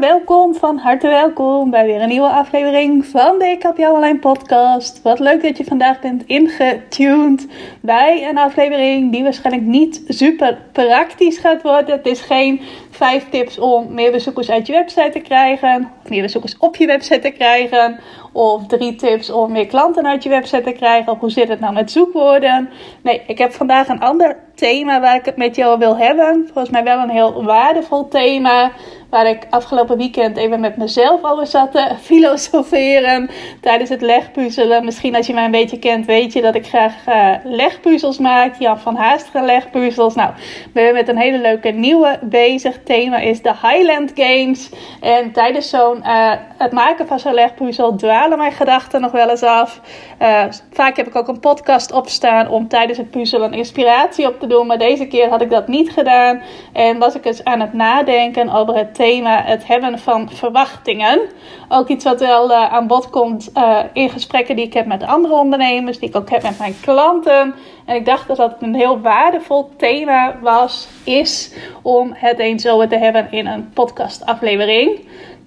Welkom, van harte welkom bij weer een nieuwe aflevering van de Ik Heb Jou Online podcast. Wat leuk dat je vandaag bent ingetuned bij een aflevering die waarschijnlijk niet super praktisch gaat worden. Het is geen vijf tips om meer bezoekers uit je website te krijgen, of meer bezoekers op je website te krijgen, of drie tips om meer klanten uit je website te krijgen, of hoe zit het nou met zoekwoorden. Nee, ik heb vandaag een ander thema waar ik het met jou wil hebben. Volgens mij wel een heel waardevol thema. Waar ik afgelopen weekend even met mezelf over zat te filosoferen tijdens het legpuzzelen. Misschien als je mij een beetje kent, weet je dat ik graag uh, legpuzzels maak. Jan van Haasteren legpuzzels. Nou, we zijn met een hele leuke nieuwe bezig. Thema is de Highland Games. En tijdens zo'n uh, het maken van zo'n legpuzzel dwalen mijn gedachten nog wel eens af. Uh, vaak heb ik ook een podcast opstaan om tijdens het puzzelen inspiratie op te doen. Maar deze keer had ik dat niet gedaan. En was ik eens aan het nadenken over het thema het hebben van verwachtingen. Ook iets wat wel uh, aan bod komt uh, in gesprekken die ik heb met andere ondernemers, die ik ook heb met mijn klanten. En ik dacht dat dat een heel waardevol thema was, is om het eens over te hebben in een podcastaflevering.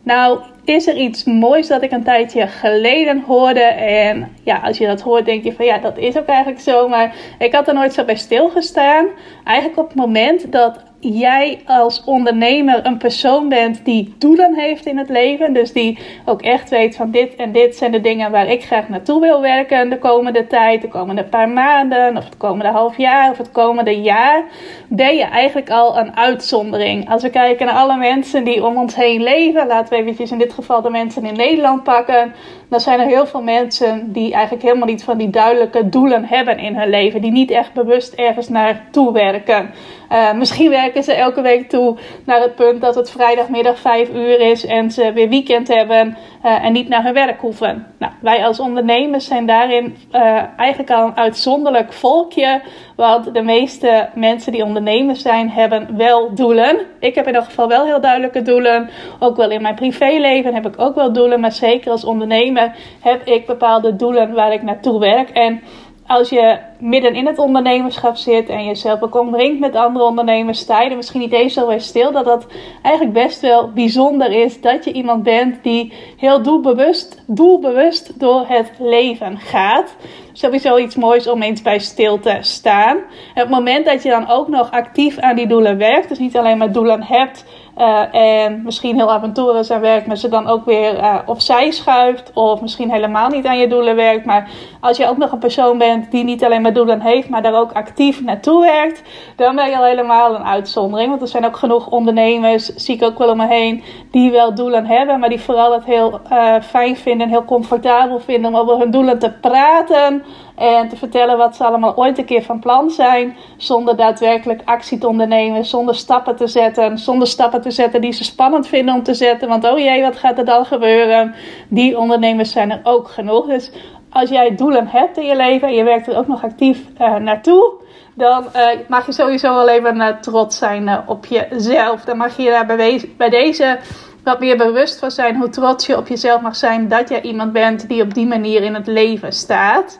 Nou, is er iets moois dat ik een tijdje geleden hoorde. En ja, als je dat hoort, denk je van ja, dat is ook eigenlijk zo. Maar ik had er nooit zo bij stilgestaan. Eigenlijk op het moment dat jij als ondernemer een persoon bent die doelen heeft in het leven. Dus die ook echt weet van dit en dit zijn de dingen waar ik graag naartoe wil werken de komende tijd, de komende paar maanden, of het komende half jaar of het komende jaar. Ben je eigenlijk al een uitzondering. Als we kijken naar alle mensen die om ons heen leven, laten we eventjes in dit geval de mensen in Nederland pakken. Dan zijn er heel veel mensen die eigenlijk helemaal niet van die duidelijke doelen hebben in hun leven. Die niet echt bewust ergens naartoe werken. Uh, misschien werken ze elke week toe naar het punt dat het vrijdagmiddag 5 uur is en ze weer weekend hebben uh, en niet naar hun werk hoeven. Nou, wij als ondernemers zijn daarin uh, eigenlijk al een uitzonderlijk volkje. Want de meeste mensen die ondernemers zijn, hebben wel doelen. Ik heb in ieder geval wel heel duidelijke doelen. Ook wel in mijn privéleven heb ik ook wel doelen. Maar zeker als ondernemer heb ik bepaalde doelen waar ik naartoe werk. En als je midden in het ondernemerschap zit en jezelf ook omringt met andere ondernemers, sta je er misschien niet eens zo stil dat dat eigenlijk best wel bijzonder is dat je iemand bent die heel doelbewust, doelbewust door het leven gaat. Sowieso iets moois om eens bij stil te staan. Het moment dat je dan ook nog actief aan die doelen werkt, dus niet alleen maar doelen hebt uh, en misschien heel af en toe eens aan werkt, maar ze dan ook weer uh, opzij schuift. Of misschien helemaal niet aan je doelen werkt. Maar als je ook nog een persoon bent die niet alleen maar doelen heeft, maar daar ook actief naartoe werkt. Dan ben je al helemaal een uitzondering. Want er zijn ook genoeg ondernemers, zie ik ook wel om me heen, die wel doelen hebben. Maar die vooral het heel uh, fijn vinden en heel comfortabel vinden om over hun doelen te praten. En te vertellen wat ze allemaal ooit een keer van plan zijn. Zonder daadwerkelijk actie te ondernemen. Zonder stappen te zetten. Zonder stappen te zetten die ze spannend vinden om te zetten. Want oh jee, wat gaat er dan gebeuren? Die ondernemers zijn er ook genoeg. Dus als jij doelen hebt in je leven en je werkt er ook nog actief uh, naartoe. Dan uh, mag je sowieso wel even uh, trots zijn op jezelf. Dan mag je daar bij, bij deze wat meer bewust van zijn hoe trots je op jezelf mag zijn dat jij iemand bent die op die manier in het leven staat.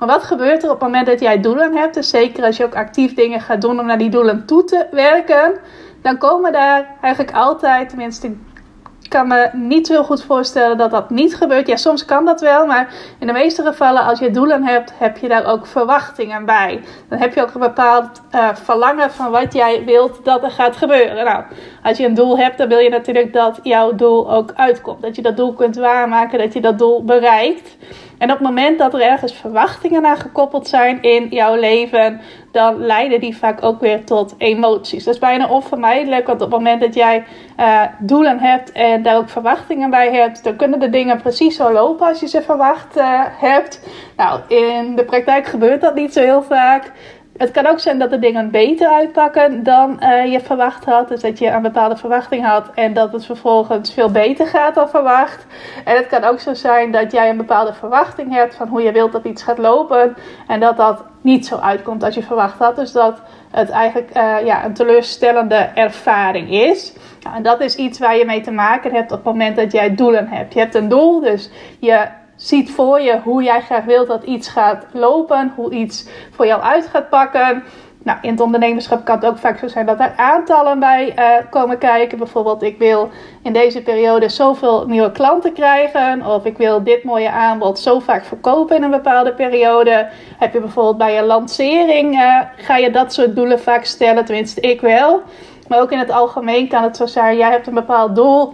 Maar wat gebeurt er op het moment dat jij doelen hebt? Dus zeker als je ook actief dingen gaat doen om naar die doelen toe te werken. Dan komen daar eigenlijk altijd, tenminste ik kan me niet heel goed voorstellen dat dat niet gebeurt. Ja, soms kan dat wel, maar in de meeste gevallen, als je doelen hebt, heb je daar ook verwachtingen bij. Dan heb je ook een bepaald uh, verlangen van wat jij wilt dat er gaat gebeuren. Nou, als je een doel hebt, dan wil je natuurlijk dat jouw doel ook uitkomt. Dat je dat doel kunt waarmaken, dat je dat doel bereikt. En op het moment dat er ergens verwachtingen aan gekoppeld zijn in jouw leven, dan leiden die vaak ook weer tot emoties. Dat is bijna onvermijdelijk, want op het moment dat jij uh, doelen hebt en daar ook verwachtingen bij hebt, dan kunnen de dingen precies zo lopen als je ze verwacht uh, hebt. Nou, in de praktijk gebeurt dat niet zo heel vaak Het kan ook zijn dat de dingen beter uitpakken dan uh, je verwacht had. Dus dat je een bepaalde verwachting had en dat het vervolgens veel beter gaat dan verwacht. En het kan ook zo zijn dat jij een bepaalde verwachting hebt van hoe je wilt dat iets gaat lopen. En dat dat niet zo uitkomt als je verwacht had. Dus dat het eigenlijk uh, ja, een teleurstellende ervaring is. Nou, en dat is iets waar je mee te maken hebt op het moment dat jij doelen hebt. Je hebt een doel, dus je ziet voor je hoe jij graag wilt dat iets gaat lopen, hoe iets voor jou uit gaat pakken. Nou, in het ondernemerschap kan het ook vaak zo zijn dat er aantallen bij uh, komen kijken. Bijvoorbeeld, ik wil in deze periode zoveel nieuwe klanten krijgen. Of ik wil dit mooie aanbod zo vaak verkopen in een bepaalde periode. Heb je bijvoorbeeld bij je lancering, uh, ga je dat soort doelen vaak stellen. Tenminste, ik wel. Maar ook in het algemeen kan het zo zijn, jij hebt een bepaald doel.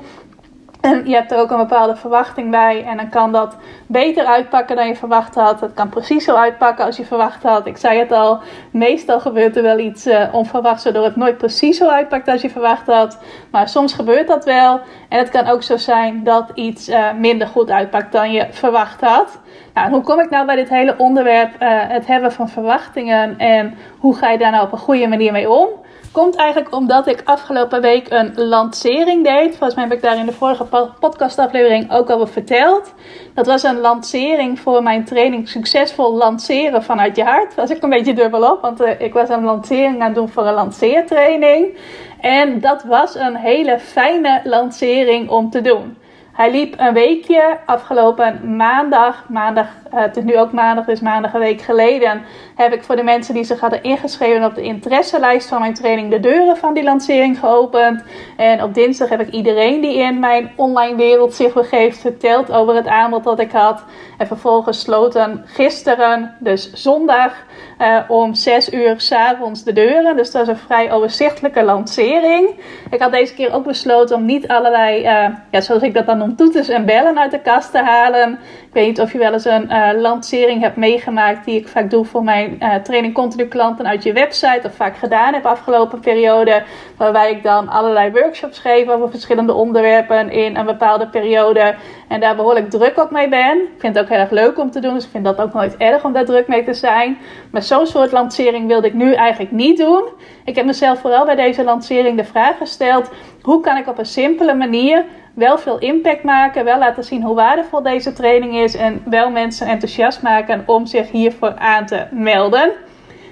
Je hebt er ook een bepaalde verwachting bij. En dan kan dat beter uitpakken dan je verwacht had. Het kan precies zo uitpakken als je verwacht had. Ik zei het al, meestal gebeurt er wel iets uh, onverwachts, waardoor het nooit precies zo uitpakt als je verwacht had. Maar soms gebeurt dat wel. En het kan ook zo zijn dat iets uh, minder goed uitpakt dan je verwacht had. Nou, hoe kom ik nou bij dit hele onderwerp, uh, het hebben van verwachtingen en hoe ga je daar nou op een goede manier mee om? Komt eigenlijk omdat ik afgelopen week een lancering deed. Volgens mij heb ik daar in de vorige podcastaflevering ook al verteld. Dat was een lancering voor mijn training Succesvol lanceren vanuit je hart. Was ik een beetje dubbel op, want uh, ik was een lancering aan het doen voor een lanceertraining. En dat was een hele fijne lancering om te doen. Hij liep een weekje afgelopen maandag. Maandag, uh, het is nu ook maandag, dus maandag een week geleden. Heb ik voor de mensen die zich hadden ingeschreven op de interesselijst van mijn training de deuren van die lancering geopend. En op dinsdag heb ik iedereen die in mijn online wereld zich begeeft verteld over het aanbod dat ik had. En vervolgens sloten gisteren, dus zondag, uh, om 6 uur s'avonds de deuren. Dus dat is een vrij overzichtelijke lancering. Ik had deze keer ook besloten om niet allerlei, uh, ja, zoals ik dat dan noem, toeters en bellen uit de kast te halen. Ik weet niet of je wel eens een uh, lancering hebt meegemaakt die ik vaak doe voor mijn training continu klanten uit je website. Of vaak gedaan heb afgelopen periode. Waarbij ik dan allerlei workshops geef over verschillende onderwerpen in een bepaalde periode. En daar behoorlijk druk op mee ben. Ik vind het ook heel erg leuk om te doen. Dus ik vind dat ook nooit erg om daar druk mee te zijn. Maar zo'n soort lancering wilde ik nu eigenlijk niet doen. Ik heb mezelf vooral bij deze lancering de vraag gesteld: hoe kan ik op een simpele manier wel veel impact maken, wel laten zien hoe waardevol deze training is en wel mensen enthousiast maken om zich hiervoor aan te melden?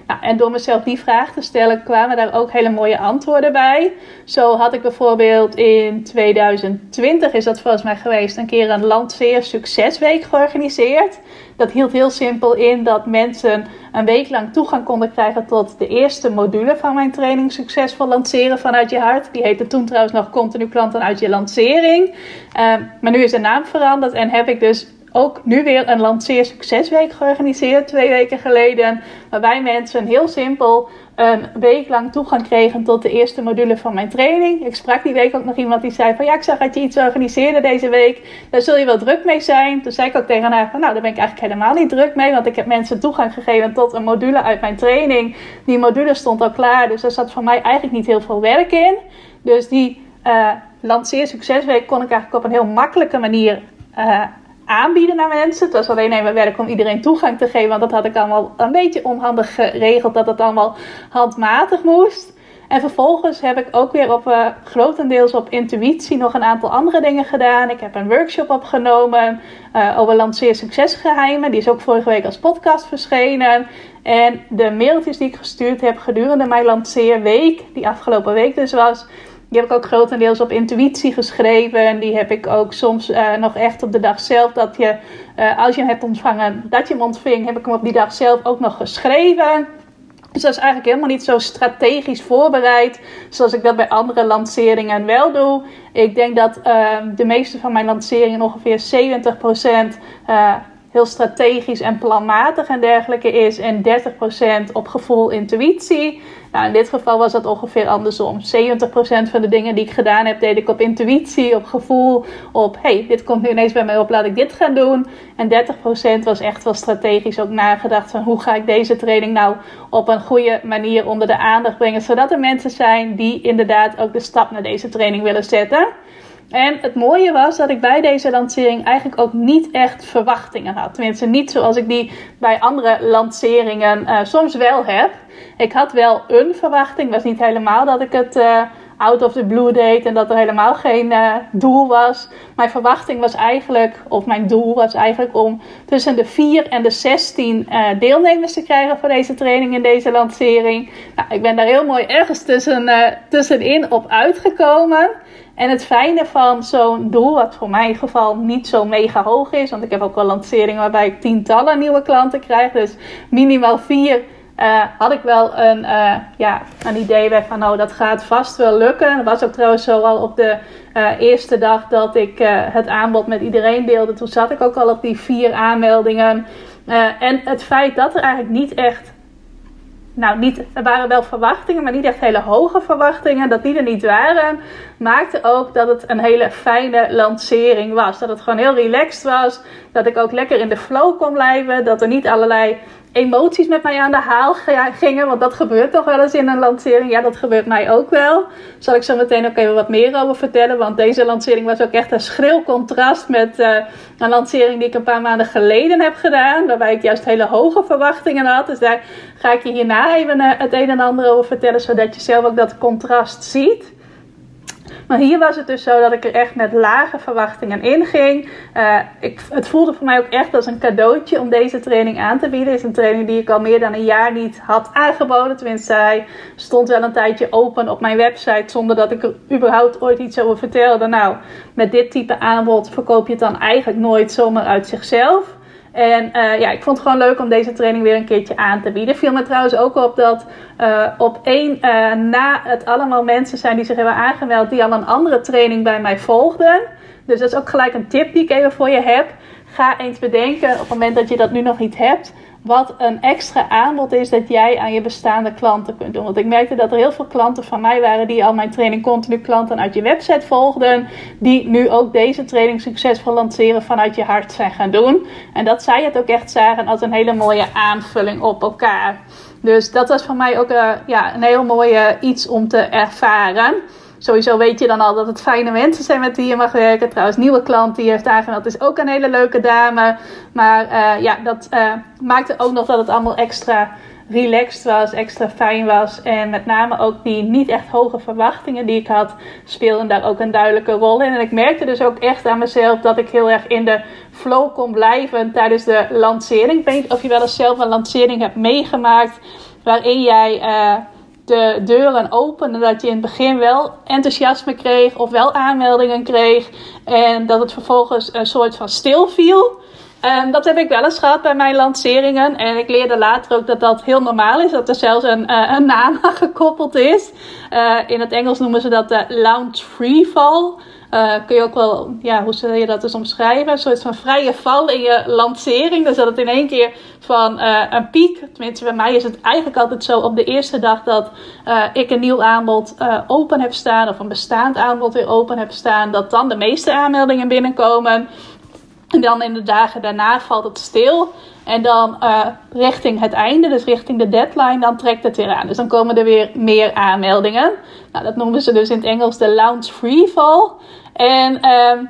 Nou, en door mezelf die vraag te stellen kwamen daar ook hele mooie antwoorden bij. Zo had ik bijvoorbeeld in 2020, is dat volgens mij geweest, een keer een Lanceer Succesweek georganiseerd. Dat hield heel simpel in dat mensen een week lang toegang konden krijgen tot de eerste module van mijn training Succesvol Lanceren vanuit je hart. Die heette toen trouwens nog Continu Klanten uit je lancering. Um, maar nu is de naam veranderd en heb ik dus ook nu weer een lanceer succesweek georganiseerd, twee weken geleden. Waarbij mensen heel simpel een week lang toegang kregen tot de eerste module van mijn training. Ik sprak die week ook nog iemand die zei van ja, ik zag dat je iets organiseerde deze week. Daar zul je wel druk mee zijn. Toen zei ik ook tegen haar van nou, daar ben ik eigenlijk helemaal niet druk mee. Want ik heb mensen toegang gegeven tot een module uit mijn training. Die module stond al klaar, dus er zat voor mij eigenlijk niet heel veel werk in. Dus die uh, lanceer succesweek kon ik eigenlijk op een heel makkelijke manier uh, aanbieden naar mensen. Het was alleen even werk om iedereen toegang te geven. Want dat had ik allemaal een beetje onhandig geregeld. Dat het allemaal handmatig moest. En vervolgens heb ik ook weer op uh, grotendeels op intuïtie nog een aantal andere dingen gedaan. Ik heb een workshop opgenomen uh, over lanceer succesgeheimen. Die is ook vorige week als podcast verschenen. En de mailtjes die ik gestuurd heb gedurende mijn lanceerweek, die afgelopen week dus was, die heb ik ook grotendeels op intuïtie geschreven. En die heb ik ook soms uh, nog echt op de dag zelf. Dat je, uh, als je hem hebt ontvangen, dat je hem ontving, heb ik hem op die dag zelf ook nog geschreven. Dus dat is eigenlijk helemaal niet zo strategisch voorbereid. Zoals ik dat bij andere lanceringen wel doe. Ik denk dat uh, de meeste van mijn lanceringen ongeveer 70% heel strategisch en planmatig en dergelijke is. En 30% op gevoel, intuïtie. Nou, in dit geval was dat ongeveer andersom. 70% van de dingen die ik gedaan heb, deed ik op intuïtie, op gevoel, op hey, dit komt nu ineens bij mij op, laat ik dit gaan doen. En 30% was echt wel strategisch ook nagedacht van hoe ga ik deze training nou op een goede manier onder de aandacht brengen, zodat er mensen zijn die inderdaad ook de stap naar deze training willen zetten. En het mooie was dat ik bij deze lancering eigenlijk ook niet echt verwachtingen had. Tenminste, niet zoals ik die bij andere lanceringen uh, soms wel heb. Ik had wel een verwachting. Het was niet helemaal dat ik het uh, out of the blue deed en dat er helemaal geen uh, doel was. Mijn verwachting was eigenlijk, of mijn doel was eigenlijk om tussen de 4 en de 16 deelnemers te krijgen voor deze training in deze lancering. Nou, ik ben daar heel mooi ergens tussen, tussenin op uitgekomen. En het fijne van zo'n doel, wat voor mijn geval niet zo mega hoog is, want ik heb ook wel lanceringen waarbij ik tientallen nieuwe klanten krijg, dus minimaal vier. Uh, had ik wel een, uh, ja, een idee bij van, nou, dat gaat vast wel lukken. Dat was ook trouwens zo al op de uh, eerste dag dat ik het aanbod met iedereen deelde. Toen zat ik ook al op die vier aanmeldingen. en het feit dat er eigenlijk niet echt nou, niet, er waren wel verwachtingen, maar niet echt hele hoge verwachtingen. Dat die er niet waren, maakte ook dat het een hele fijne lancering was. Dat het gewoon heel relaxed was. Dat ik ook lekker in de flow kon blijven. Dat er niet allerlei emoties met mij aan de haal gingen. Want dat gebeurt toch wel eens in een lancering. Ja, dat gebeurt mij ook wel. Zal ik zo meteen ook even wat meer over vertellen. Want deze lancering was ook echt een schril contrast met uh, een lancering die ik een paar maanden geleden heb gedaan. Waarbij ik juist hele hoge verwachtingen had. Dus daar ga ik je hierna even uh, het een en ander over vertellen. Zodat je zelf ook dat contrast ziet. Maar hier was het dus zo dat ik er echt met lage verwachtingen in ging. Uh, ik, het voelde voor mij ook echt als een cadeautje om deze training aan te bieden. Het is een training die ik al meer dan een jaar niet had aangeboden. Tenminste, hij stond wel een tijdje open op mijn website zonder dat ik er überhaupt ooit iets over vertelde. Nou, met dit type aanbod verkoop je het dan eigenlijk nooit zomaar uit zichzelf. En uh, ja, ik vond het gewoon leuk om deze training weer een keertje aan te bieden. Viel me trouwens ook op dat uh, op één uh, na het allemaal mensen zijn die zich hebben aangemeld, die al een andere training bij mij volgden. Dus dat is ook gelijk een tip die ik even voor je heb. Ga eens bedenken op het moment dat je dat nu nog niet hebt wat een extra aanbod is dat jij aan je bestaande klanten kunt doen. Want ik merkte dat er heel veel klanten van mij waren die al mijn training continu klanten uit je website volgden, die nu ook deze training succesvol lanceren vanuit je hart zijn gaan doen. En dat zij het ook echt zagen als een hele mooie aanvulling op elkaar. Dus dat was voor mij ook uh, ja, een heel mooie iets om te ervaren sowieso weet je dan al dat het fijne mensen zijn met wie je mag werken. Trouwens, nieuwe klant die heeft aangemeld is ook een hele leuke dame. Maar uh, ja, dat uh, maakte ook nog dat het allemaal extra relaxed was, extra fijn was. En met name ook die niet echt hoge verwachtingen die ik had, speelden daar ook een duidelijke rol in. En ik merkte dus ook echt aan mezelf dat ik heel erg in de flow kon blijven tijdens de lancering. Ik weet niet of je wel eens zelf een lancering hebt meegemaakt waarin jij. Uh, de deuren openen. Dat je in het begin wel enthousiasme kreeg of wel aanmeldingen kreeg. En dat het vervolgens een soort van stil viel. Um, dat heb ik wel eens gehad bij mijn lanceringen. En ik leerde later ook dat dat heel normaal is. Dat er zelfs een, uh, een naam aan gekoppeld is. Uh, in het Engels noemen ze dat de launch free fall. Uh, kun je ook wel, ja, hoe zou je dat dus omschrijven? Een soort van vrije val in je lancering. Dus dat het in één keer van uh, een piek, tenminste bij mij is het eigenlijk altijd zo op de eerste dag dat uh, ik een nieuw aanbod open heb staan, of een bestaand aanbod weer open heb staan, dat dan de meeste aanmeldingen binnenkomen. En dan in de dagen daarna valt het stil. En dan uh, richting het einde, dus richting de deadline, dan trekt het weer aan. Dus dan komen er weer meer aanmeldingen. Nou, dat noemen ze dus in het Engels de launch free fall. En uh,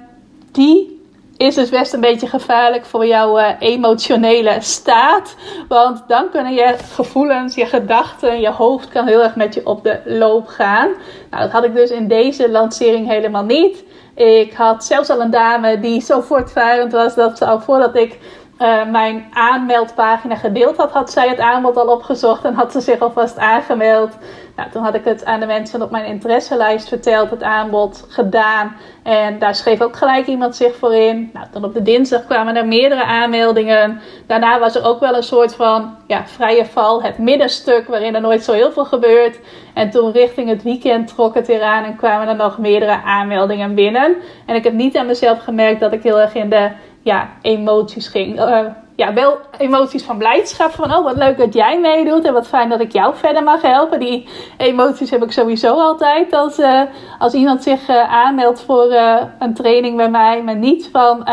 die is dus best een beetje gevaarlijk voor jouw uh, emotionele staat. Want dan kunnen je gevoelens, je gedachten, je hoofd kan heel erg met je op de loop gaan. Nou, dat had ik dus in deze lancering helemaal niet. Ik had zelfs al een dame die zo voortvarend was dat ze al voordat ik uh, mijn aanmeldpagina gedeeld had, had zij het aanbod al opgezocht en had ze zich alvast aangemeld. Nou, toen had ik het aan de mensen op mijn interesselijst verteld, het aanbod gedaan. En daar schreef ook gelijk iemand zich voor in. Nou, dan op de dinsdag kwamen er meerdere aanmeldingen. Daarna was er ook wel een soort van ja, vrije val, het middenstuk waarin er nooit zo heel veel gebeurt. En toen richting het weekend trok het weer aan en kwamen er nog meerdere aanmeldingen binnen. En ik heb niet aan mezelf gemerkt dat ik heel erg in de ja, emoties ging. Uh, ja, wel emoties van blijdschap. Van oh, wat leuk dat jij meedoet. En wat fijn dat ik jou verder mag helpen. Die emoties heb ik sowieso altijd. Als, uh, als iemand zich uh, aanmeldt voor een training bij mij. Maar niet van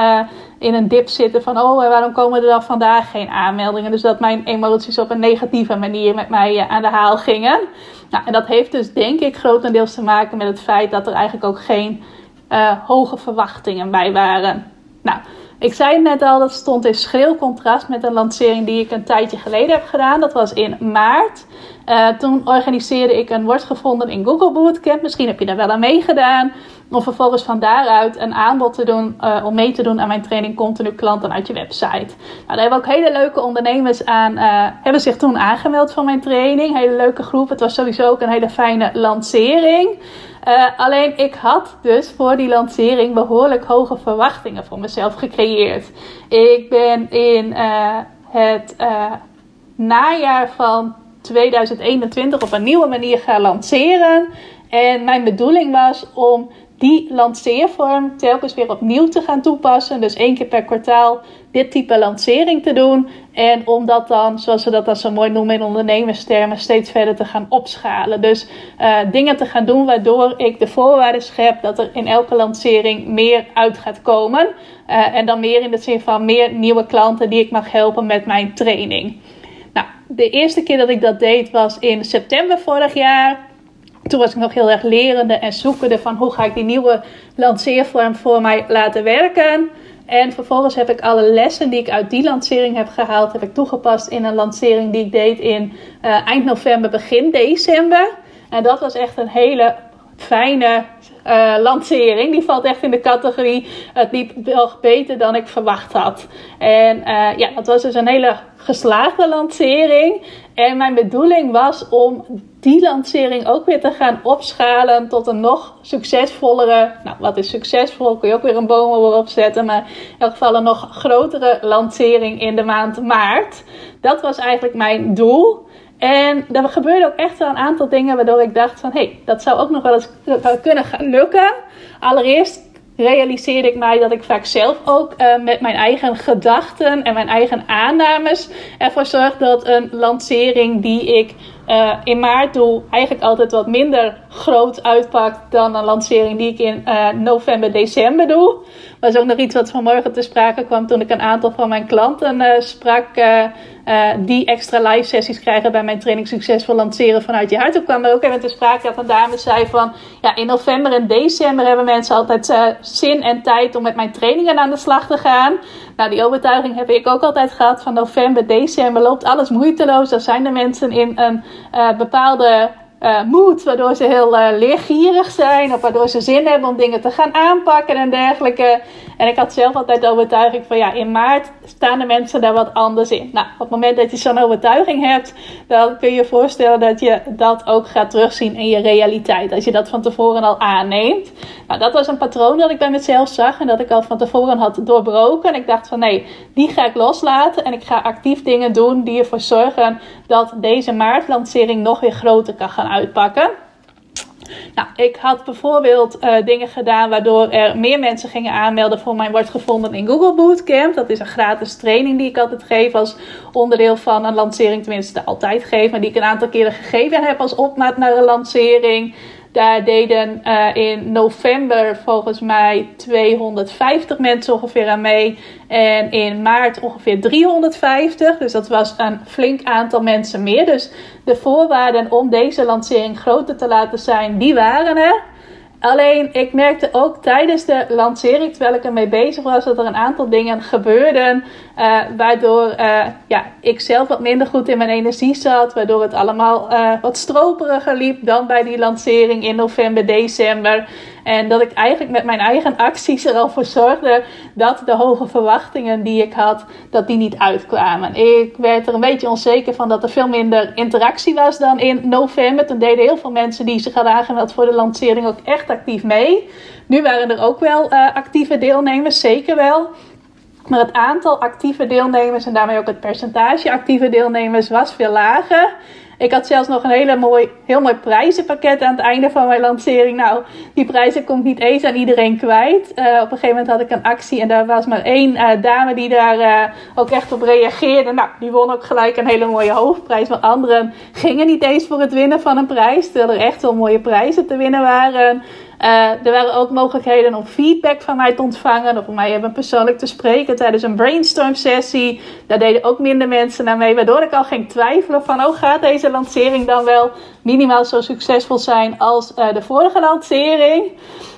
in een dip zitten. Van oh, waarom komen er dan vandaag geen aanmeldingen? Dus dat mijn emoties op een negatieve manier met mij aan de haal gingen. Nou, en dat heeft dus denk ik grotendeels te maken met het feit dat er eigenlijk ook geen hoge verwachtingen bij waren. Nou, ik zei het net al, dat stond in schril contrast met een lancering die ik een tijdje geleden heb gedaan. Dat was in maart. Uh, toen organiseerde ik een Wordt Gevonden in Google Bootcamp. Misschien heb je daar wel aan meegedaan. Om vervolgens van daaruit een aanbod te doen uh, om mee te doen aan mijn training Continu Klanten uit je website. Nou, daar hebben ook hele leuke ondernemers aan, uh, hebben zich toen aangemeld voor mijn training. Hele leuke groep. Het was sowieso ook een hele fijne lancering. Uh, alleen ik had dus voor die lancering behoorlijk hoge verwachtingen voor mezelf gecreëerd. Ik ben in het najaar van 2021 op een nieuwe manier gaan lanceren. En mijn bedoeling was om die lanceervorm telkens weer opnieuw te gaan toepassen. Dus één keer per kwartaal dit type lancering te doen. En om dat dan, zoals ze dat dan zo mooi noemen in ondernemerstermen, steeds verder te gaan opschalen. Dus uh, dingen te gaan doen waardoor ik de voorwaarden schep dat er in elke lancering meer uit gaat komen. Uh, en dan meer in de zin van meer nieuwe klanten die ik mag helpen met mijn training. Nou, de eerste keer dat ik dat deed was in september vorig jaar. Toen was ik nog heel erg lerende en zoekende van hoe ga ik die nieuwe lanceervorm voor mij laten werken. En vervolgens heb ik alle lessen die ik uit die lancering heb gehaald, heb ik toegepast in een lancering die ik deed in uh, eind november, begin december. En dat was echt een hele fijne uh, lancering. Die valt echt in de categorie. Het liep wel beter dan ik verwacht had. En uh, ja, dat was dus een hele geslaagde lancering. En mijn bedoeling was om die lancering ook weer te gaan opschalen tot een nog succesvollere. Nou, wat is succesvol? Kun je ook weer een boom erop zetten. Maar in elk geval een nog grotere lancering in de maand maart. Dat was eigenlijk mijn doel. En er gebeurde ook echt wel een aantal dingen waardoor ik dacht van... hé, hey, dat zou ook nog wel eens kunnen gaan lukken. Allereerst realiseerde ik mij dat ik vaak zelf ook uh, met mijn eigen gedachten en mijn eigen aannames ervoor zorg dat een lancering die ik uh, in maart doe, eigenlijk altijd wat minder groot uitpakt dan een lancering die ik in uh, november, december doe. Is ook nog iets wat vanmorgen te sprake kwam toen ik een aantal van mijn klanten sprak uh, die extra live sessies krijgen bij mijn training Succesvol Lanceren vanuit je hart. Toen kwam er ook even te sprake dat een dame zei van... Ja, in november en december hebben mensen altijd uh, zin en tijd om met mijn trainingen aan de slag te gaan. Nou, die overtuiging heb ik ook altijd gehad van november, december loopt alles moeiteloos. Dan zijn de mensen in een uh, bepaalde uh, moed, waardoor ze heel uh, leergierig zijn, of waardoor ze zin hebben om dingen te gaan aanpakken en dergelijke. En ik had zelf altijd de overtuiging van ja, in maart staan de mensen daar wat anders in. Nou, op het moment dat je zo'n overtuiging hebt, dan kun je je voorstellen dat je dat ook gaat terugzien in je realiteit. Als je dat van tevoren al aanneemt. Nou, dat was een patroon dat ik bij mezelf zag en dat ik al van tevoren had doorbroken. En ik dacht van nee, die ga ik loslaten en ik ga actief dingen doen die ervoor zorgen dat deze maartlancering nog weer groter kan gaan uitpakken. Nou, ik had bijvoorbeeld uh, dingen gedaan waardoor er meer mensen gingen aanmelden voor mijn Wordt Gevonden in Google Bootcamp. Dat is een gratis training die ik altijd geef als onderdeel van een lancering. Tenminste, altijd geef, maar die ik een aantal keren gegeven heb als opmaat naar een lancering. Daar deden uh, in november volgens mij 250 mensen ongeveer aan mee. En in maart ongeveer 350. Dus dat was een flink aantal mensen meer. Dus de voorwaarden om deze lancering groter te laten zijn, die waren er. Alleen ik merkte ook tijdens de lancering, terwijl ik ermee bezig was, dat er een aantal dingen gebeurden. Uh, waardoor uh, ja, ik zelf wat minder goed in mijn energie zat. Waardoor het allemaal uh, wat stroperiger liep dan bij die lancering in november, december. En dat ik eigenlijk met mijn eigen acties er al voor zorgde dat de hoge verwachtingen die ik had, dat die niet uitkwamen. Ik werd er een beetje onzeker van dat er veel minder interactie was dan in november. Toen deden heel veel mensen die zich hadden aangemeld voor de lancering ook echt actief mee. Nu waren er ook wel uh, actieve deelnemers, zeker wel. Maar het aantal actieve deelnemers en daarmee ook het percentage actieve deelnemers was veel lager. Ik had zelfs nog een hele mooi, heel mooi prijzenpakket aan het einde van mijn lancering. Nou, die prijzen komt niet eens aan iedereen kwijt. Uh, op een gegeven moment had ik een actie en daar was maar één uh, dame die daar uh, ook echt op reageerde. Nou, die won ook gelijk een hele mooie hoofdprijs. Maar anderen gingen niet eens voor het winnen van een prijs. Terwijl er echt wel mooie prijzen te winnen waren. Uh, er waren ook mogelijkheden om feedback van mij te ontvangen. Of om mij even persoonlijk te spreken tijdens een brainstorm sessie. Daar deden ook minder mensen naar mee. Waardoor ik al ging twijfelen van... Oh, gaat deze lancering dan wel minimaal zo succesvol zijn als uh, de vorige lancering?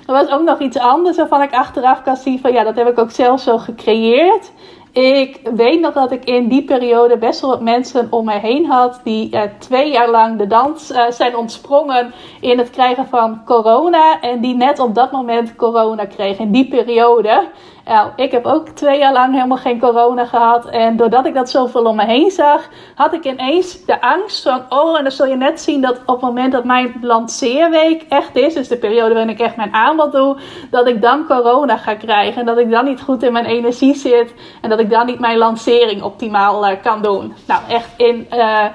er was ook nog iets anders waarvan ik achteraf kan zien van ja, dat heb ik ook zelf zo gecreëerd. Ik weet nog dat ik in die periode best wel wat mensen om mij heen had die uh, twee jaar lang de dans uh, zijn ontsprongen in het krijgen van corona. En die net op dat moment corona kregen in die periode. Nou, ik heb ook twee jaar lang helemaal geen corona gehad. En doordat ik dat zoveel om me heen zag, had ik ineens de angst van: oh, en dan zul je net zien dat op het moment dat mijn lanceerweek echt is, dus de periode waarin ik echt mijn aanbod doe, dat ik dan corona ga krijgen. En dat ik dan niet goed in mijn energie zit. En dat ik dan niet mijn lancering optimaal uh, kan doen. Nou, echt in. Uh,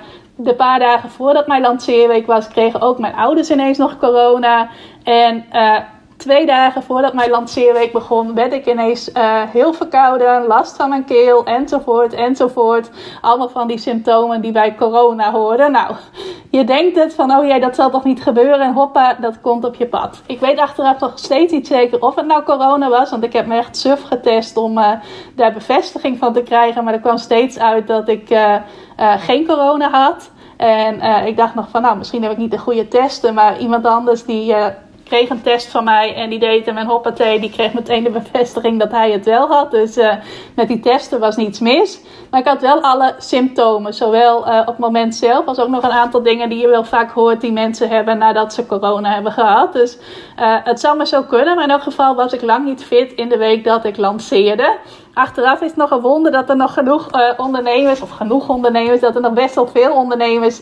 de paar dagen voordat mijn lanceerweek was, kregen ook mijn ouders ineens nog corona. En uh, twee dagen voordat mijn lanceerweek begon, werd ik ineens uh, heel verkouden, last van mijn keel, enzovoort, enzovoort. Allemaal van die symptomen die bij corona horen. Nou, je denkt het van, oh ja, dat zal toch niet gebeuren en hoppa, dat komt op je pad. Ik weet achteraf nog steeds niet zeker of het nou corona was, want ik heb me echt suf getest om uh, daar bevestiging van te krijgen. Maar er kwam steeds uit dat ik uh, geen corona had. En ik dacht nog van, nou, misschien heb ik niet de goede testen, maar iemand anders die kreeg een test van mij en die deed hem en hoppatee, die kreeg meteen de bevestiging dat hij het wel had. Dus uh, met die testen was niets mis. Maar ik had wel alle symptomen, zowel uh, op het moment zelf als ook nog een aantal dingen die je wel vaak hoort die mensen hebben nadat ze corona hebben gehad. Dus uh, het zou me zo kunnen, maar in elk geval was ik lang niet fit in de week dat ik lanceerde. Achteraf is het nog een wonder dat er nog genoeg ondernemers, of genoeg ondernemers, dat er nog best wel veel ondernemers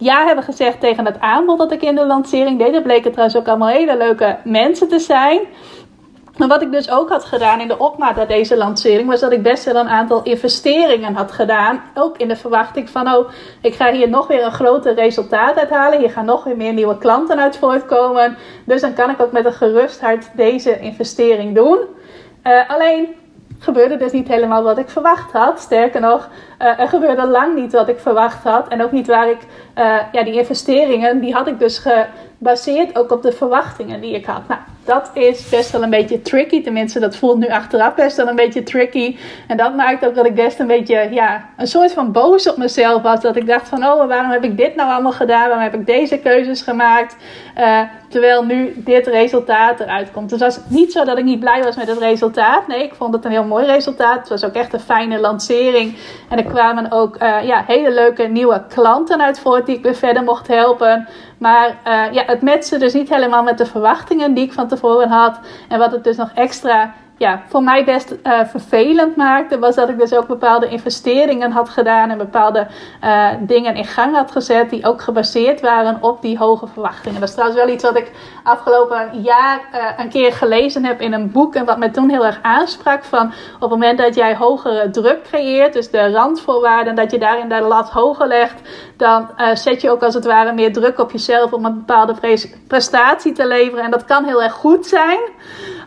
ja hebben gezegd tegen het aanbod dat ik in de lancering deed. Dat bleken trouwens ook allemaal hele leuke mensen te zijn. Maar wat ik dus ook had gedaan in de opmaat naar deze lancering, was dat ik best wel een aantal investeringen had gedaan. Ook in de verwachting van, oh, ik ga hier nog weer een groter resultaat uithalen. Hier gaan nog weer meer nieuwe klanten uit voortkomen. Dus dan kan ik ook met een gerust hart deze investering doen. Uh, alleen gebeurde dus niet helemaal wat ik verwacht had. Sterker nog, uh, er gebeurde lang niet wat ik verwacht had. En ook niet waar ik, uh, ja, die investeringen, die had ik dus gebaseerd ook op de verwachtingen die ik had. Nou, dat is best wel een beetje tricky. Tenminste, dat voelt nu achteraf best wel een beetje tricky. En dat maakt ook dat ik best een beetje, ja, een soort van boos op mezelf was. Dat ik dacht van, oh, waarom heb ik dit nou allemaal gedaan? Waarom heb ik deze keuzes gemaakt? Uh, terwijl nu dit resultaat eruit komt. Dus het was niet zo dat ik niet blij was met het resultaat. Nee, ik vond het een heel mooi resultaat. Het was ook echt een fijne lancering. En er kwamen ook uh, ja, hele leuke nieuwe klanten uit voort die ik weer verder mocht helpen. Maar uh, ja, het matchte dus niet helemaal met de verwachtingen die ik van tevoren had. En wat het dus nog extra ja, voor mij best uh, vervelend maakte, was dat ik dus ook bepaalde investeringen had gedaan en bepaalde uh, dingen in gang had gezet die ook gebaseerd waren op die hoge verwachtingen. Dat is trouwens wel iets wat ik afgelopen jaar uh, een keer gelezen heb in een boek en wat me toen heel erg aansprak van op het moment dat jij hogere druk creëert, dus de randvoorwaarden, dat je daarin de lat hoger legt, dan zet je ook als het ware meer druk op jezelf om een bepaalde prestatie te leveren en dat kan heel erg goed zijn.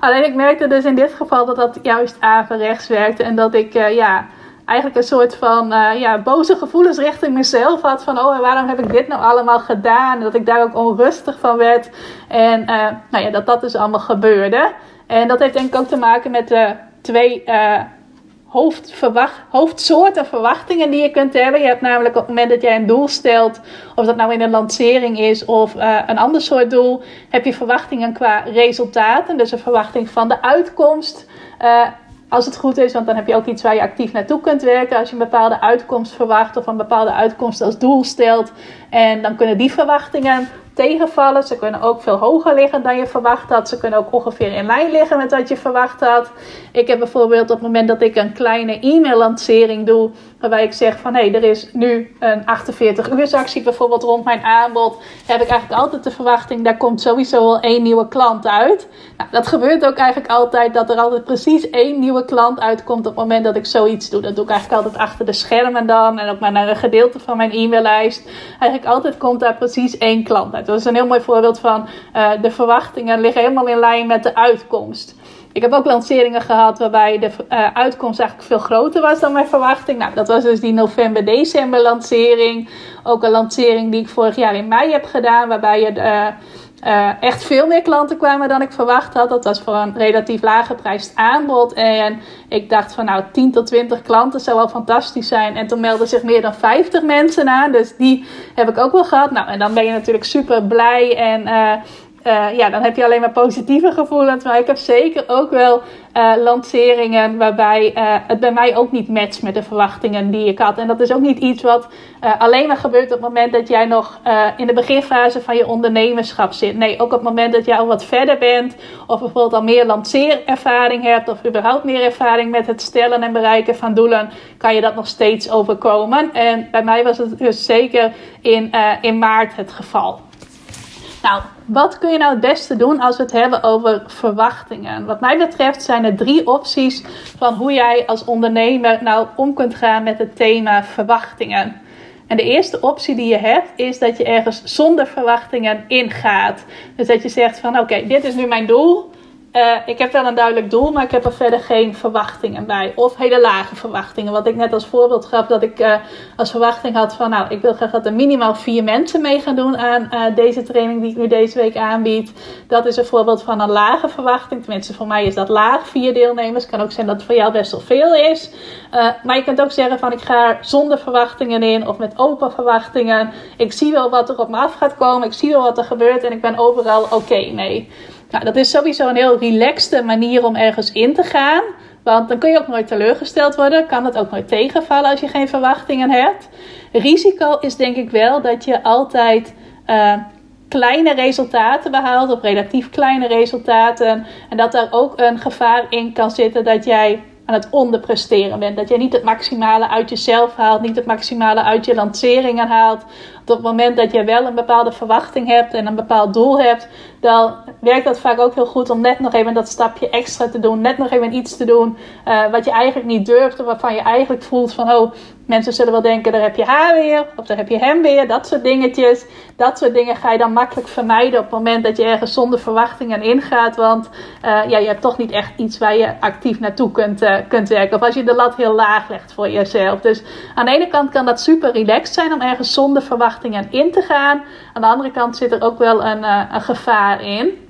Alleen ik merkte dus in dit geval dat dat juist averechts werkte. En dat ik uh, ja, eigenlijk een soort van uh, ja, boze gevoelens richting mezelf had. Van oh, waarom heb ik dit nou allemaal gedaan? En dat ik daar ook onrustig van werd. En uh, nou ja, dat dat dus allemaal gebeurde. En dat heeft denk ik ook te maken met de twee hoofdsoorten verwachtingen die je kunt hebben. Je hebt namelijk op het moment dat jij een doel stelt, of dat nou in een lancering is of uh, een ander soort doel, heb je verwachtingen qua resultaten. Dus een verwachting van de uitkomst. Uh, als het goed is, want dan heb je ook iets waar je actief naartoe kunt werken. Als je een bepaalde uitkomst verwacht of een bepaalde uitkomst als doel stelt. En dan kunnen die verwachtingen tegenvallen. Ze kunnen ook veel hoger liggen dan je verwacht had. Ze kunnen ook ongeveer in lijn liggen met wat je verwacht had. Ik heb bijvoorbeeld op het moment dat ik een kleine e-mail lancering doe, waarbij ik zeg van hé, er is nu een 48 uur actie bijvoorbeeld rond mijn aanbod, heb ik eigenlijk altijd de verwachting, daar komt sowieso al één nieuwe klant uit. Nou, dat gebeurt ook eigenlijk altijd, dat er altijd precies één nieuwe klant uitkomt op het moment dat ik zoiets doe. Dat doe ik eigenlijk altijd achter de schermen dan en ook maar naar een gedeelte van mijn e-maillijst. Eigenlijk altijd komt daar precies één klant uit. Dat is een heel mooi voorbeeld van uh, de verwachtingen liggen helemaal in lijn met de uitkomst. Ik heb ook lanceringen gehad waarbij de uh, uitkomst eigenlijk veel groter was dan mijn verwachting. Nou, dat was dus die november-december lancering. Ook een lancering die ik vorig jaar in mei heb gedaan, waarbij je uh, uh, echt veel meer klanten kwamen dan ik verwacht had. Dat was voor een relatief lage prijs aanbod. En ik dacht van nou 10 tot 20 klanten zou wel fantastisch zijn. En toen meldden zich meer dan 50 mensen aan. Dus die heb ik ook wel gehad. Nou, en dan ben je natuurlijk super blij en uh, uh, ja, dan heb je alleen maar positieve gevoelens. Maar ik heb zeker ook wel uh, lanceringen waarbij uh, het bij mij ook niet matcht met de verwachtingen die ik had. En dat is ook niet iets wat alleen maar gebeurt op het moment dat jij nog in de beginfase van je ondernemerschap zit. Nee, ook op het moment dat jij al wat verder bent. Of bijvoorbeeld al meer lanceerervaring hebt. Of überhaupt meer ervaring met het stellen en bereiken van doelen. Kan je dat nog steeds overkomen. En bij mij was het dus zeker in, in maart het geval. Nou, wat kun je nou het beste doen als we het hebben over verwachtingen? Wat mij betreft zijn er drie opties van hoe jij als ondernemer nou om kunt gaan met het thema verwachtingen. En de eerste optie die je hebt is dat je ergens zonder verwachtingen ingaat. Dus dat je zegt van oké, dit is nu mijn doel. Uh, ik heb wel een duidelijk doel, maar ik heb er verder geen verwachtingen bij. Of hele lage verwachtingen. Wat ik net als voorbeeld gaf, dat ik uh, als verwachting had van, nou, ik wil graag dat er minimaal vier mensen mee gaan doen aan uh, deze training die ik nu deze week aanbied. Dat is een voorbeeld van een lage verwachting. Tenminste, voor mij is dat laag, vier deelnemers. Kan ook zijn dat het voor jou best wel veel is. maar je kunt ook zeggen van, ik ga zonder verwachtingen in of met open verwachtingen. Ik zie wel wat er op me af gaat komen. Ik zie wel wat er gebeurt en ik ben overal oké mee. Nou, dat is sowieso een heel relaxte manier om ergens in te gaan. Want dan kun je ook nooit teleurgesteld worden. Kan het ook nooit tegenvallen als je geen verwachtingen hebt. Risico is denk ik wel dat je altijd uh, kleine resultaten behaalt. Of relatief kleine resultaten. En dat daar ook een gevaar in kan zitten dat jij aan het onderpresteren bent. Dat je niet het maximale uit jezelf haalt, niet het maximale uit je lanceringen haalt op het moment dat je wel een bepaalde verwachting hebt en een bepaald doel hebt, dan werkt dat vaak ook heel goed om net nog even dat stapje extra te doen. Net nog even iets te doen uh, wat je eigenlijk niet durft, of waarvan je eigenlijk voelt van, oh, mensen zullen wel denken, daar heb je haar weer, of daar heb je hem weer, dat soort dingetjes. Dat soort dingen ga je dan makkelijk vermijden op het moment dat je ergens zonder verwachtingen ingaat, want uh, ja, je hebt toch niet echt iets waar je actief naartoe kunt, uh, kunt werken. Of als je de lat heel laag legt voor jezelf. Dus aan de ene kant kan dat super relaxed zijn om ergens zonder verwachtingen verwachtingen in te gaan. Aan de andere kant zit er ook wel een, uh, een gevaar in.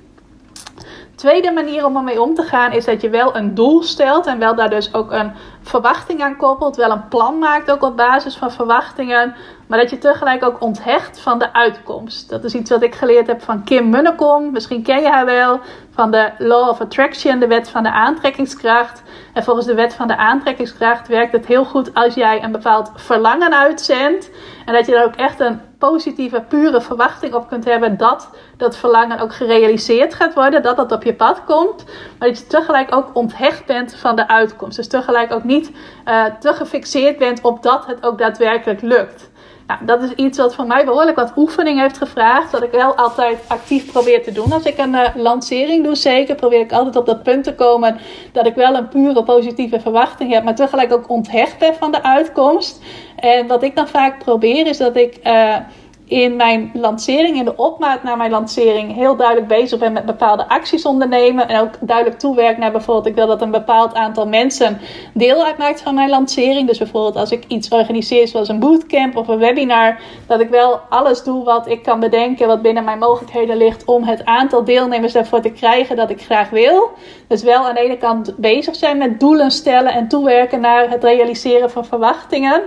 Tweede manier om ermee om te gaan is dat je wel een doel stelt en wel daar dus ook een verwachting aan koppelt, wel een plan maakt ook op basis van verwachtingen, maar dat je tegelijk ook onthecht van de uitkomst. Dat is iets wat ik geleerd heb van Kim Munnekom, misschien ken je haar wel, van de Law of Attraction, de wet van de aantrekkingskracht. En volgens de wet van de aantrekkingskracht werkt het heel goed als jij een bepaald verlangen uitzendt en dat je daar ook echt een positieve, pure verwachting op kunt hebben dat dat verlangen ook gerealiseerd gaat worden, dat dat op je pad komt, maar dat je tegelijk ook onthecht bent van de uitkomst. Dus tegelijk ook niet uh, te gefixeerd bent op dat het ook daadwerkelijk lukt. Nou, dat is iets wat van mij behoorlijk wat oefening heeft gevraagd. Dat ik wel altijd actief probeer te doen. Als ik een uh, lancering doe, zeker probeer ik altijd op dat punt te komen. Dat ik wel een pure positieve verwachting heb. Maar tegelijk ook onthecht ben van de uitkomst. En wat ik dan vaak probeer is dat ik... Uh, in mijn lancering, in de opmaat naar mijn lancering, heel duidelijk bezig ben met bepaalde acties ondernemen. En ook duidelijk toewerk naar bijvoorbeeld, ik wil dat een bepaald aantal mensen deel uitmaakt van mijn lancering. Dus bijvoorbeeld als ik iets organiseer, zoals een bootcamp of een webinar, dat ik wel alles doe wat ik kan bedenken, wat binnen mijn mogelijkheden ligt, om het aantal deelnemers daarvoor te krijgen dat ik graag wil. Dus wel aan de ene kant bezig zijn met doelen stellen en toewerken naar het realiseren van verwachtingen.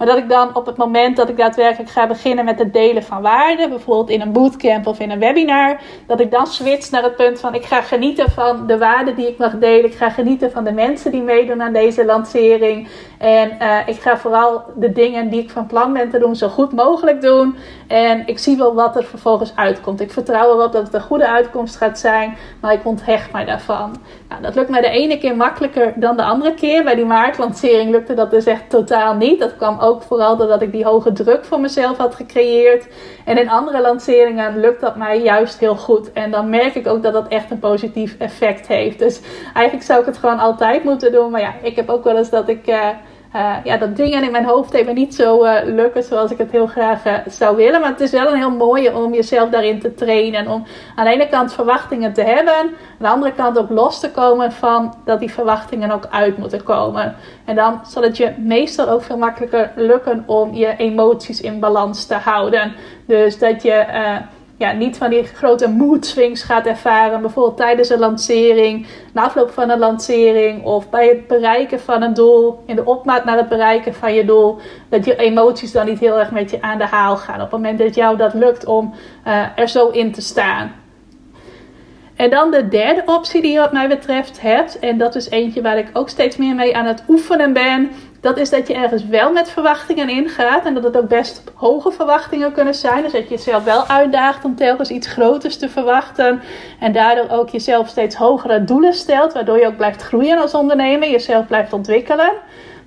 Maar dat ik dan op het moment dat ik daadwerkelijk ga beginnen met het delen van waarde, bijvoorbeeld in een bootcamp of in een webinar, dat ik dan switch naar het punt van ik ga genieten van de waarde die ik mag delen. Ik ga genieten van de mensen die meedoen aan deze lancering. En uh, ik ga vooral de dingen die ik van plan ben te doen zo goed mogelijk doen. En ik zie wel wat er vervolgens uitkomt. Ik vertrouw erop dat het een goede uitkomst gaat zijn, maar ik onthecht mij daarvan. Dat lukt mij de ene keer makkelijker dan de andere keer. Bij die maartlancering lukte dat dus echt totaal niet. Dat kwam ook vooral doordat ik die hoge druk voor mezelf had gecreëerd. En in andere lanceringen lukt dat mij juist heel goed. En dan merk ik ook dat dat echt een positief effect heeft. Dus eigenlijk zou ik het gewoon altijd moeten doen. Maar ja, ik heb ook wel eens dat ik. Uh, uh, ja, dat dingen in mijn hoofd even niet zo uh, lukken zoals ik het heel graag uh, zou willen. Maar het is wel een heel mooie om jezelf daarin te trainen. Om aan de ene kant verwachtingen te hebben. Aan de andere kant ook los te komen van dat die verwachtingen ook uit moeten komen. En dan zal het je meestal ook veel makkelijker lukken om je emoties in balans te houden. Dus dat je ja, niet van die grote mood swings gaat ervaren. Bijvoorbeeld tijdens een lancering, na afloop van een lancering of bij het bereiken van een doel, in de opmaat naar het bereiken van je doel. Dat je emoties dan niet heel erg met je aan de haal gaan. Op het moment dat jou dat lukt om uh, er zo in te staan. En dan de derde optie die je wat mij betreft hebt. En dat is eentje waar ik ook steeds meer mee aan het oefenen ben. Dat is dat je ergens wel met verwachtingen ingaat. En dat het ook best hoge verwachtingen kunnen zijn. Dus dat je jezelf wel uitdaagt om telkens iets groters te verwachten. En daardoor ook jezelf steeds hogere doelen stelt. Waardoor je ook blijft groeien als ondernemer. Jezelf blijft ontwikkelen.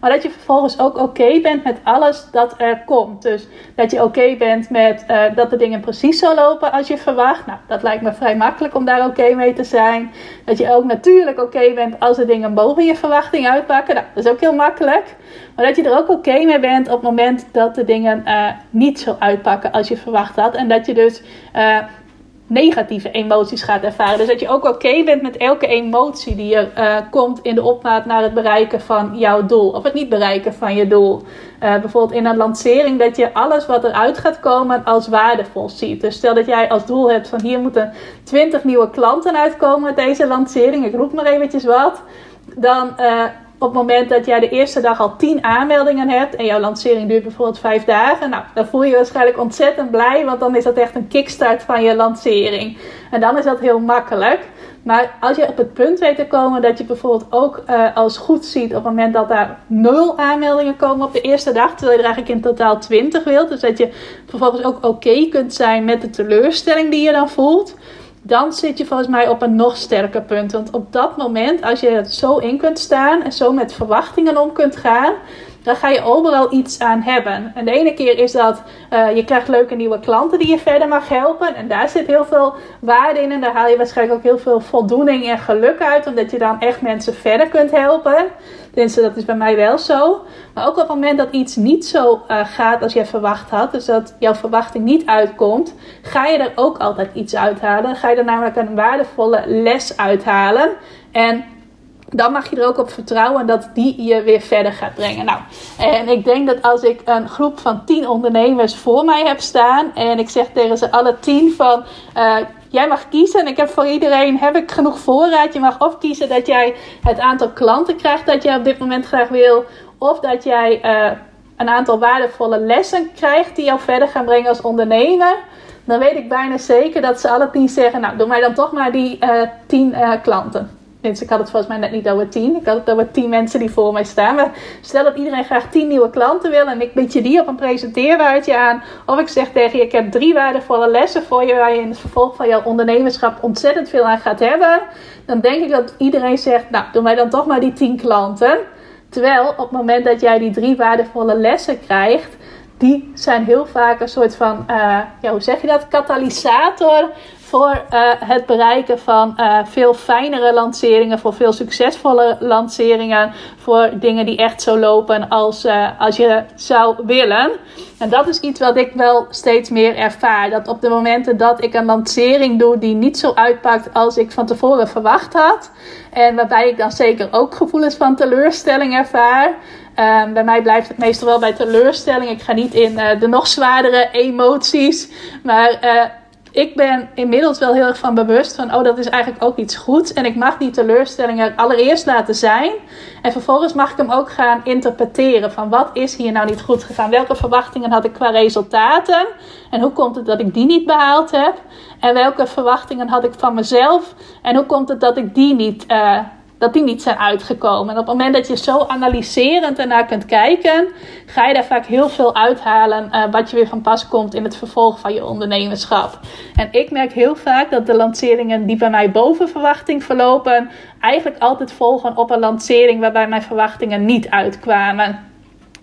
Maar dat je vervolgens ook oké bent met alles dat er komt. Dus dat je oké bent met uh, dat de dingen precies zo lopen als je verwacht. Nou, dat lijkt me vrij makkelijk om daar oké mee te zijn. Dat je ook natuurlijk oké bent als de dingen boven je verwachting uitpakken. Nou, dat is ook heel makkelijk. Maar dat je er ook oké mee bent op het moment dat de dingen uh, niet zo uitpakken als je verwacht had. En dat je dus uh, negatieve emoties gaat ervaren. Dus dat je ook oké bent met elke emotie die er uh, komt in de opmaat naar het bereiken van jouw doel. Of het niet bereiken van je doel. Uh, bijvoorbeeld in een lancering dat je alles wat eruit gaat komen als waardevol ziet. Dus stel dat jij als doel hebt van hier moeten 20 nieuwe klanten uitkomen met deze lancering. Ik roep maar eventjes wat. Dan uh, op het moment dat jij de eerste dag al 10 aanmeldingen hebt en jouw lancering duurt bijvoorbeeld 5 dagen, nou, dan voel je je waarschijnlijk ontzettend blij, want dan is dat echt een kickstart van je lancering. En dan is dat heel makkelijk. Maar als je op het punt weet te komen dat je bijvoorbeeld ook uh, als goed ziet op het moment dat daar 0 aanmeldingen komen op de eerste dag, terwijl je er eigenlijk in totaal 20 wilt, dus dat je vervolgens ook oké kunt zijn met de teleurstelling die je dan voelt dan zit je volgens mij op een nog sterker punt. Want op dat moment, als je zo in kunt staan en zo met verwachtingen om kunt gaan, dan ga je overal iets aan hebben. En de ene keer is dat uh, je krijgt leuke nieuwe klanten die je verder mag helpen. En daar zit heel veel waarde in. En daar haal je waarschijnlijk ook heel veel voldoening en geluk uit. Omdat je dan echt mensen verder kunt helpen. Tenminste, dat is bij mij wel zo. Maar ook op het moment dat iets niet zo uh, gaat als je verwacht had. Dus dat jouw verwachting niet uitkomt. Ga je er ook altijd iets uithalen. Ga je er namelijk een waardevolle les uithalen. En dan mag je er ook op vertrouwen dat die je weer verder gaat brengen. Nou, en ik denk dat als ik een groep van tien ondernemers voor mij heb staan en ik zeg tegen ze alle tien van. Uh, jij mag kiezen en ik heb voor iedereen heb ik genoeg voorraad. Je mag of kiezen dat jij het aantal klanten krijgt dat jij op dit moment graag wil, of dat jij uh, een aantal waardevolle lessen krijgt die jou verder gaan brengen als ondernemer. Dan weet ik bijna zeker dat ze alle tien zeggen: Nou, doe mij dan toch maar die uh, tien klanten. Dus ik had het volgens mij net niet over tien. Ik had het over tien mensen die voor mij staan. Maar stel dat iedereen graag tien nieuwe klanten wil. En ik bied je die op een presenteerwaardje aan. Of ik zeg tegen je, ik heb drie waardevolle lessen voor je. Waar je in het vervolg van jouw ondernemerschap ontzettend veel aan gaat hebben. Dan denk ik dat iedereen zegt, nou doe mij dan toch maar die tien klanten. Terwijl op het moment dat jij die drie waardevolle lessen krijgt die zijn heel vaak een soort van, uh, ja, hoe zeg je dat, katalysator voor uh, het bereiken van uh, veel fijnere lanceringen, voor veel succesvolle lanceringen, voor dingen die echt zo lopen als, uh, als je zou willen. En dat is iets wat ik wel steeds meer ervaar. Dat op de momenten dat ik een lancering doe die niet zo uitpakt als ik van tevoren verwacht had. En waarbij ik dan zeker ook gevoelens van teleurstelling ervaar. Um, bij mij blijft het meestal wel bij teleurstelling. Ik ga niet in de nog zwaardere emoties. Maar ik ben inmiddels wel heel erg van bewust van, oh, dat is eigenlijk ook iets goeds. En ik mag die teleurstellingen allereerst laten zijn. En vervolgens mag ik hem ook gaan interpreteren van, wat is hier nou niet goed gegaan? Welke verwachtingen had ik qua resultaten? En hoe komt het dat ik die niet behaald heb? En welke verwachtingen had ik van mezelf? En hoe komt het dat ik die niet... Uh, dat die niet zijn uitgekomen. En op het moment dat je zo analyserend ernaar kunt kijken, ga je daar vaak heel veel uithalen uh, wat je weer van pas komt in het vervolg van je ondernemerschap. En ik merk heel vaak dat de lanceringen die bij mij boven verwachting verlopen, eigenlijk altijd volgen op een lancering waarbij mijn verwachtingen niet uitkwamen.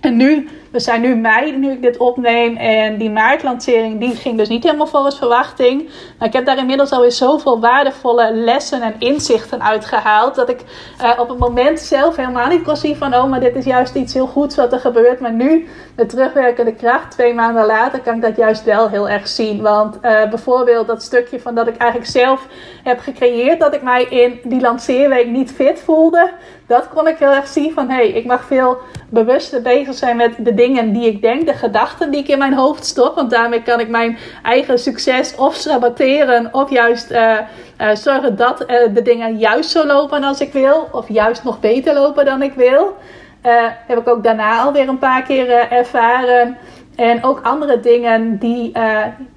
En nu we zijn nu mei, nu ik dit opneem. En die maartlancering die ging dus niet helemaal volgens verwachting. Maar ik heb daar inmiddels alweer zoveel waardevolle lessen en inzichten uitgehaald. Dat ik uh, op het moment zelf helemaal niet kon zien van... oh, maar dit is juist iets heel goeds wat er gebeurt. Maar nu, met terugwerkende kracht, twee maanden later... kan ik dat juist wel heel erg zien. Want uh, bijvoorbeeld dat stukje van dat ik eigenlijk zelf heb gecreëerd... dat ik mij in die lanceerweek niet fit voelde... dat kon ik heel erg zien van... hé, hey, ik mag veel bewuster bezig zijn met de dingen die ik denk, de gedachten die ik in mijn hoofd stop. Want daarmee kan ik mijn eigen succes of saboteren of juist uh, uh, zorgen dat uh, de dingen juist zo lopen als ik wil. Of juist nog beter lopen dan ik wil. heb ik ook daarna alweer een paar keer ervaren. En ook andere dingen die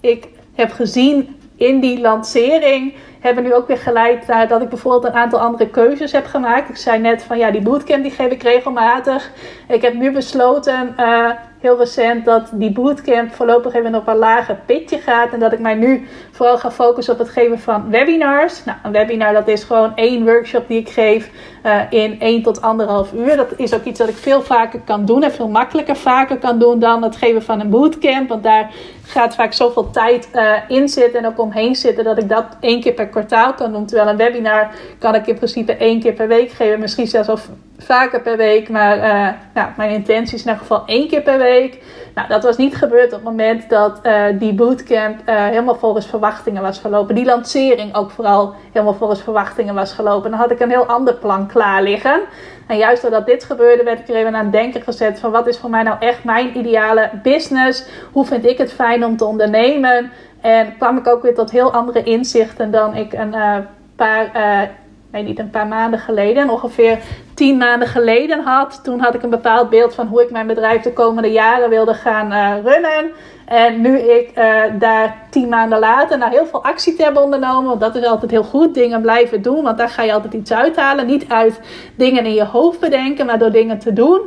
ik heb gezien in die lancering hebben nu ook weer geleid naar dat ik bijvoorbeeld een aantal andere keuzes heb gemaakt. Ik zei net van ja, die bootcamp die geef ik regelmatig. Ik heb nu besloten uh, heel recent dat die bootcamp voorlopig even op een lager pitje gaat. En dat ik mij nu vooral ga focussen op het geven van webinars. Nou, een webinar dat is gewoon één workshop die ik geef uh, in 1 tot anderhalf uur. Dat is ook iets dat ik veel vaker kan doen en veel makkelijker vaker kan doen dan het geven van een bootcamp. Want daar gaat vaak zoveel tijd uh, in zitten en ook omheen zitten dat ik dat één keer per kwartaal kan doen. Terwijl een webinar kan ik in principe één keer per week geven, misschien zelfs of vaker per week. Maar uh, nou, mijn intentie is in ieder geval één keer per week. Nou, dat was niet gebeurd op het moment dat uh, die bootcamp helemaal volgens verwachtingen was verlopen. Die lancering ook vooral helemaal volgens verwachtingen was gelopen. Dan had ik een heel ander plan klaar liggen. En juist doordat dit gebeurde, werd ik er even aan het denken gezet van wat is voor mij nou echt mijn ideale business? Hoe vind ik het fijn om te ondernemen? En kwam ik ook weer tot heel andere inzichten dan ik een uh, paar, uh, nee niet een paar maanden geleden, ongeveer tien maanden geleden had. Toen had ik een bepaald beeld van hoe ik mijn bedrijf de komende jaren wilde gaan uh, runnen. En nu ik uh, daar tien maanden later na heel veel actie te hebben ondernomen, want dat is altijd heel goed, dingen blijven doen, want daar ga je altijd iets uithalen. Niet uit dingen in je hoofd bedenken, maar door dingen te doen.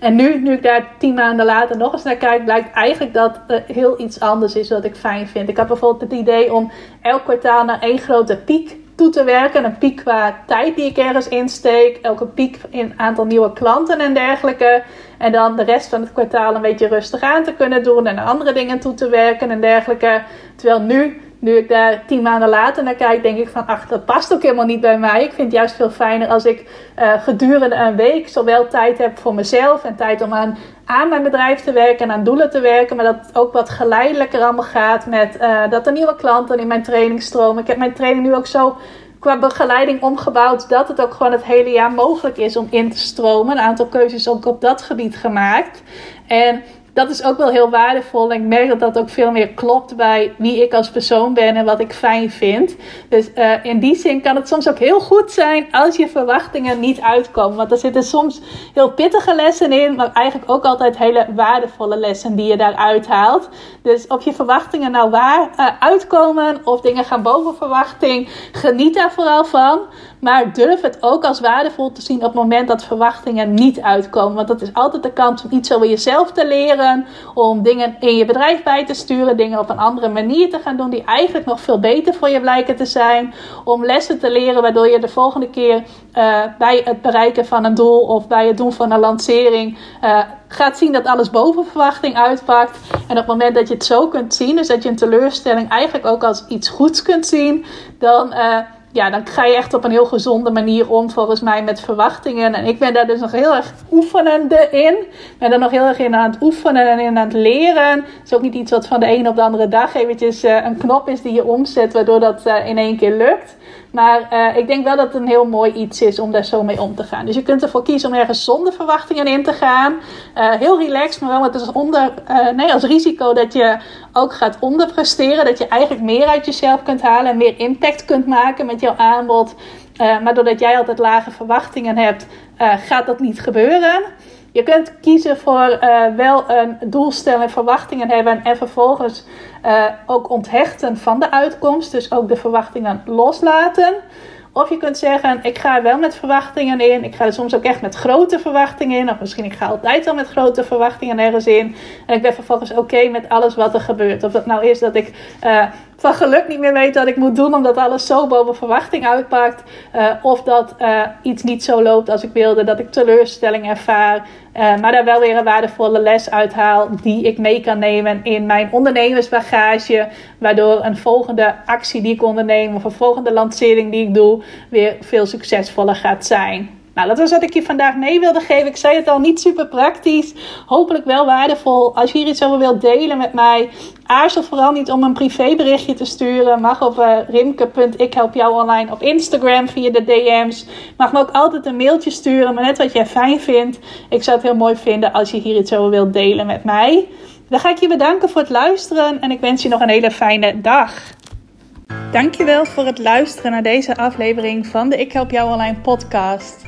En nu, nu ik daar tien maanden later nog eens naar kijk, blijkt eigenlijk dat er heel iets anders is wat ik fijn vind. Ik had bijvoorbeeld het idee om elk kwartaal naar één grote piek toe te werken. Een piek qua tijd die ik ergens insteek. Elke piek in aantal nieuwe klanten en dergelijke. En dan de rest van het kwartaal een beetje rustig aan te kunnen doen. En andere dingen toe te werken en dergelijke. Terwijl nu nu ik daar tien maanden later naar kijk, denk ik van ach, dat past ook helemaal niet bij mij. Ik vind het juist veel fijner als ik uh, gedurende een week zowel tijd heb voor mezelf en tijd om aan, aan mijn bedrijf te werken en aan doelen te werken. Maar dat het ook wat geleidelijker allemaal gaat met uh, dat er nieuwe klanten in mijn training stromen. Ik heb mijn training nu ook zo qua begeleiding omgebouwd dat het ook gewoon het hele jaar mogelijk is om in te stromen. Een aantal keuzes ook op dat gebied gemaakt. En dat is ook wel heel waardevol. En ik merk dat dat ook veel meer klopt bij wie ik als persoon ben en wat ik fijn vind. Dus uh, in die zin kan het soms ook heel goed zijn als je verwachtingen niet uitkomen. Want er zitten soms heel pittige lessen in, maar eigenlijk ook altijd hele waardevolle lessen die je daaruit haalt. Dus of je verwachtingen nou waar uh, uitkomen of dingen gaan boven verwachting, geniet daar vooral van. Maar durf het ook als waardevol te zien op het moment dat verwachtingen niet uitkomen. Want dat is altijd de kans om iets over jezelf te leren. Om dingen in je bedrijf bij te sturen. Dingen op een andere manier te gaan doen. Die eigenlijk nog veel beter voor je blijken te zijn. Om lessen te leren waardoor je de volgende keer uh, bij het bereiken van een doel. Of bij het doen van een lancering. Uh, gaat zien dat alles boven verwachting uitpakt. En op het moment dat je het zo kunt zien. Dus dat je een teleurstelling eigenlijk ook als iets goeds kunt zien. Dan... Uh, ja, dan ga je echt op een heel gezonde manier om, volgens mij, met verwachtingen. En ik ben daar dus nog heel erg oefenende in. Ik ben er nog heel erg in aan het oefenen en in aan het leren. Het is ook niet iets wat van de een op de andere dag eventjes uh, een knop is die je omzet, waardoor dat uh, in één keer lukt. Maar uh, ik denk wel dat het een heel mooi iets is om daar zo mee om te gaan. Dus je kunt ervoor kiezen om ergens zonder verwachtingen in te gaan. Uh, heel relaxed, maar wel met als, onder, uh, nee, als risico dat je ook gaat onderpresteren. Dat je eigenlijk meer uit jezelf kunt halen en meer impact kunt maken met jouw aanbod. maar doordat jij altijd lage verwachtingen hebt, gaat dat niet gebeuren. Je kunt kiezen voor wel een doelstelling en verwachtingen hebben en vervolgens uh, ook onthechten van de uitkomst. Dus ook de verwachtingen loslaten. Of je kunt zeggen, ik ga wel met verwachtingen in. Ik ga er soms ook echt met grote verwachtingen in. Of misschien ik ga altijd al met grote verwachtingen ergens in. En ik ben vervolgens oké met alles wat er gebeurt. Of dat nou is dat ik uh, van geluk niet meer weet wat ik moet doen. Omdat alles zo boven verwachting uitpakt. Uh, of dat uh, iets niet zo loopt als ik wilde. Dat ik teleurstelling ervaar. maar daar wel weer een waardevolle les uithaal. Die ik mee kan nemen in mijn ondernemersbagage. Waardoor een volgende actie die ik onderneem. Of een volgende lancering die ik doe. Weer veel succesvoller gaat zijn. Nou, dat was wat ik je vandaag mee wilde geven. Ik zei het al, niet super praktisch. Hopelijk wel waardevol. Als je hier iets over wilt delen met mij, aarzel vooral niet om een privéberichtje te sturen. Mag op uh, rimke.ik help jou online op Instagram via de DM's. Mag me ook altijd een mailtje sturen, maar net wat jij fijn vindt. Ik zou het heel mooi vinden als je hier iets over wilt delen met mij. Dan ga ik je bedanken voor het luisteren en ik wens je nog een hele fijne dag. Dankjewel voor het luisteren naar deze aflevering van de Ik Help Jou Online podcast.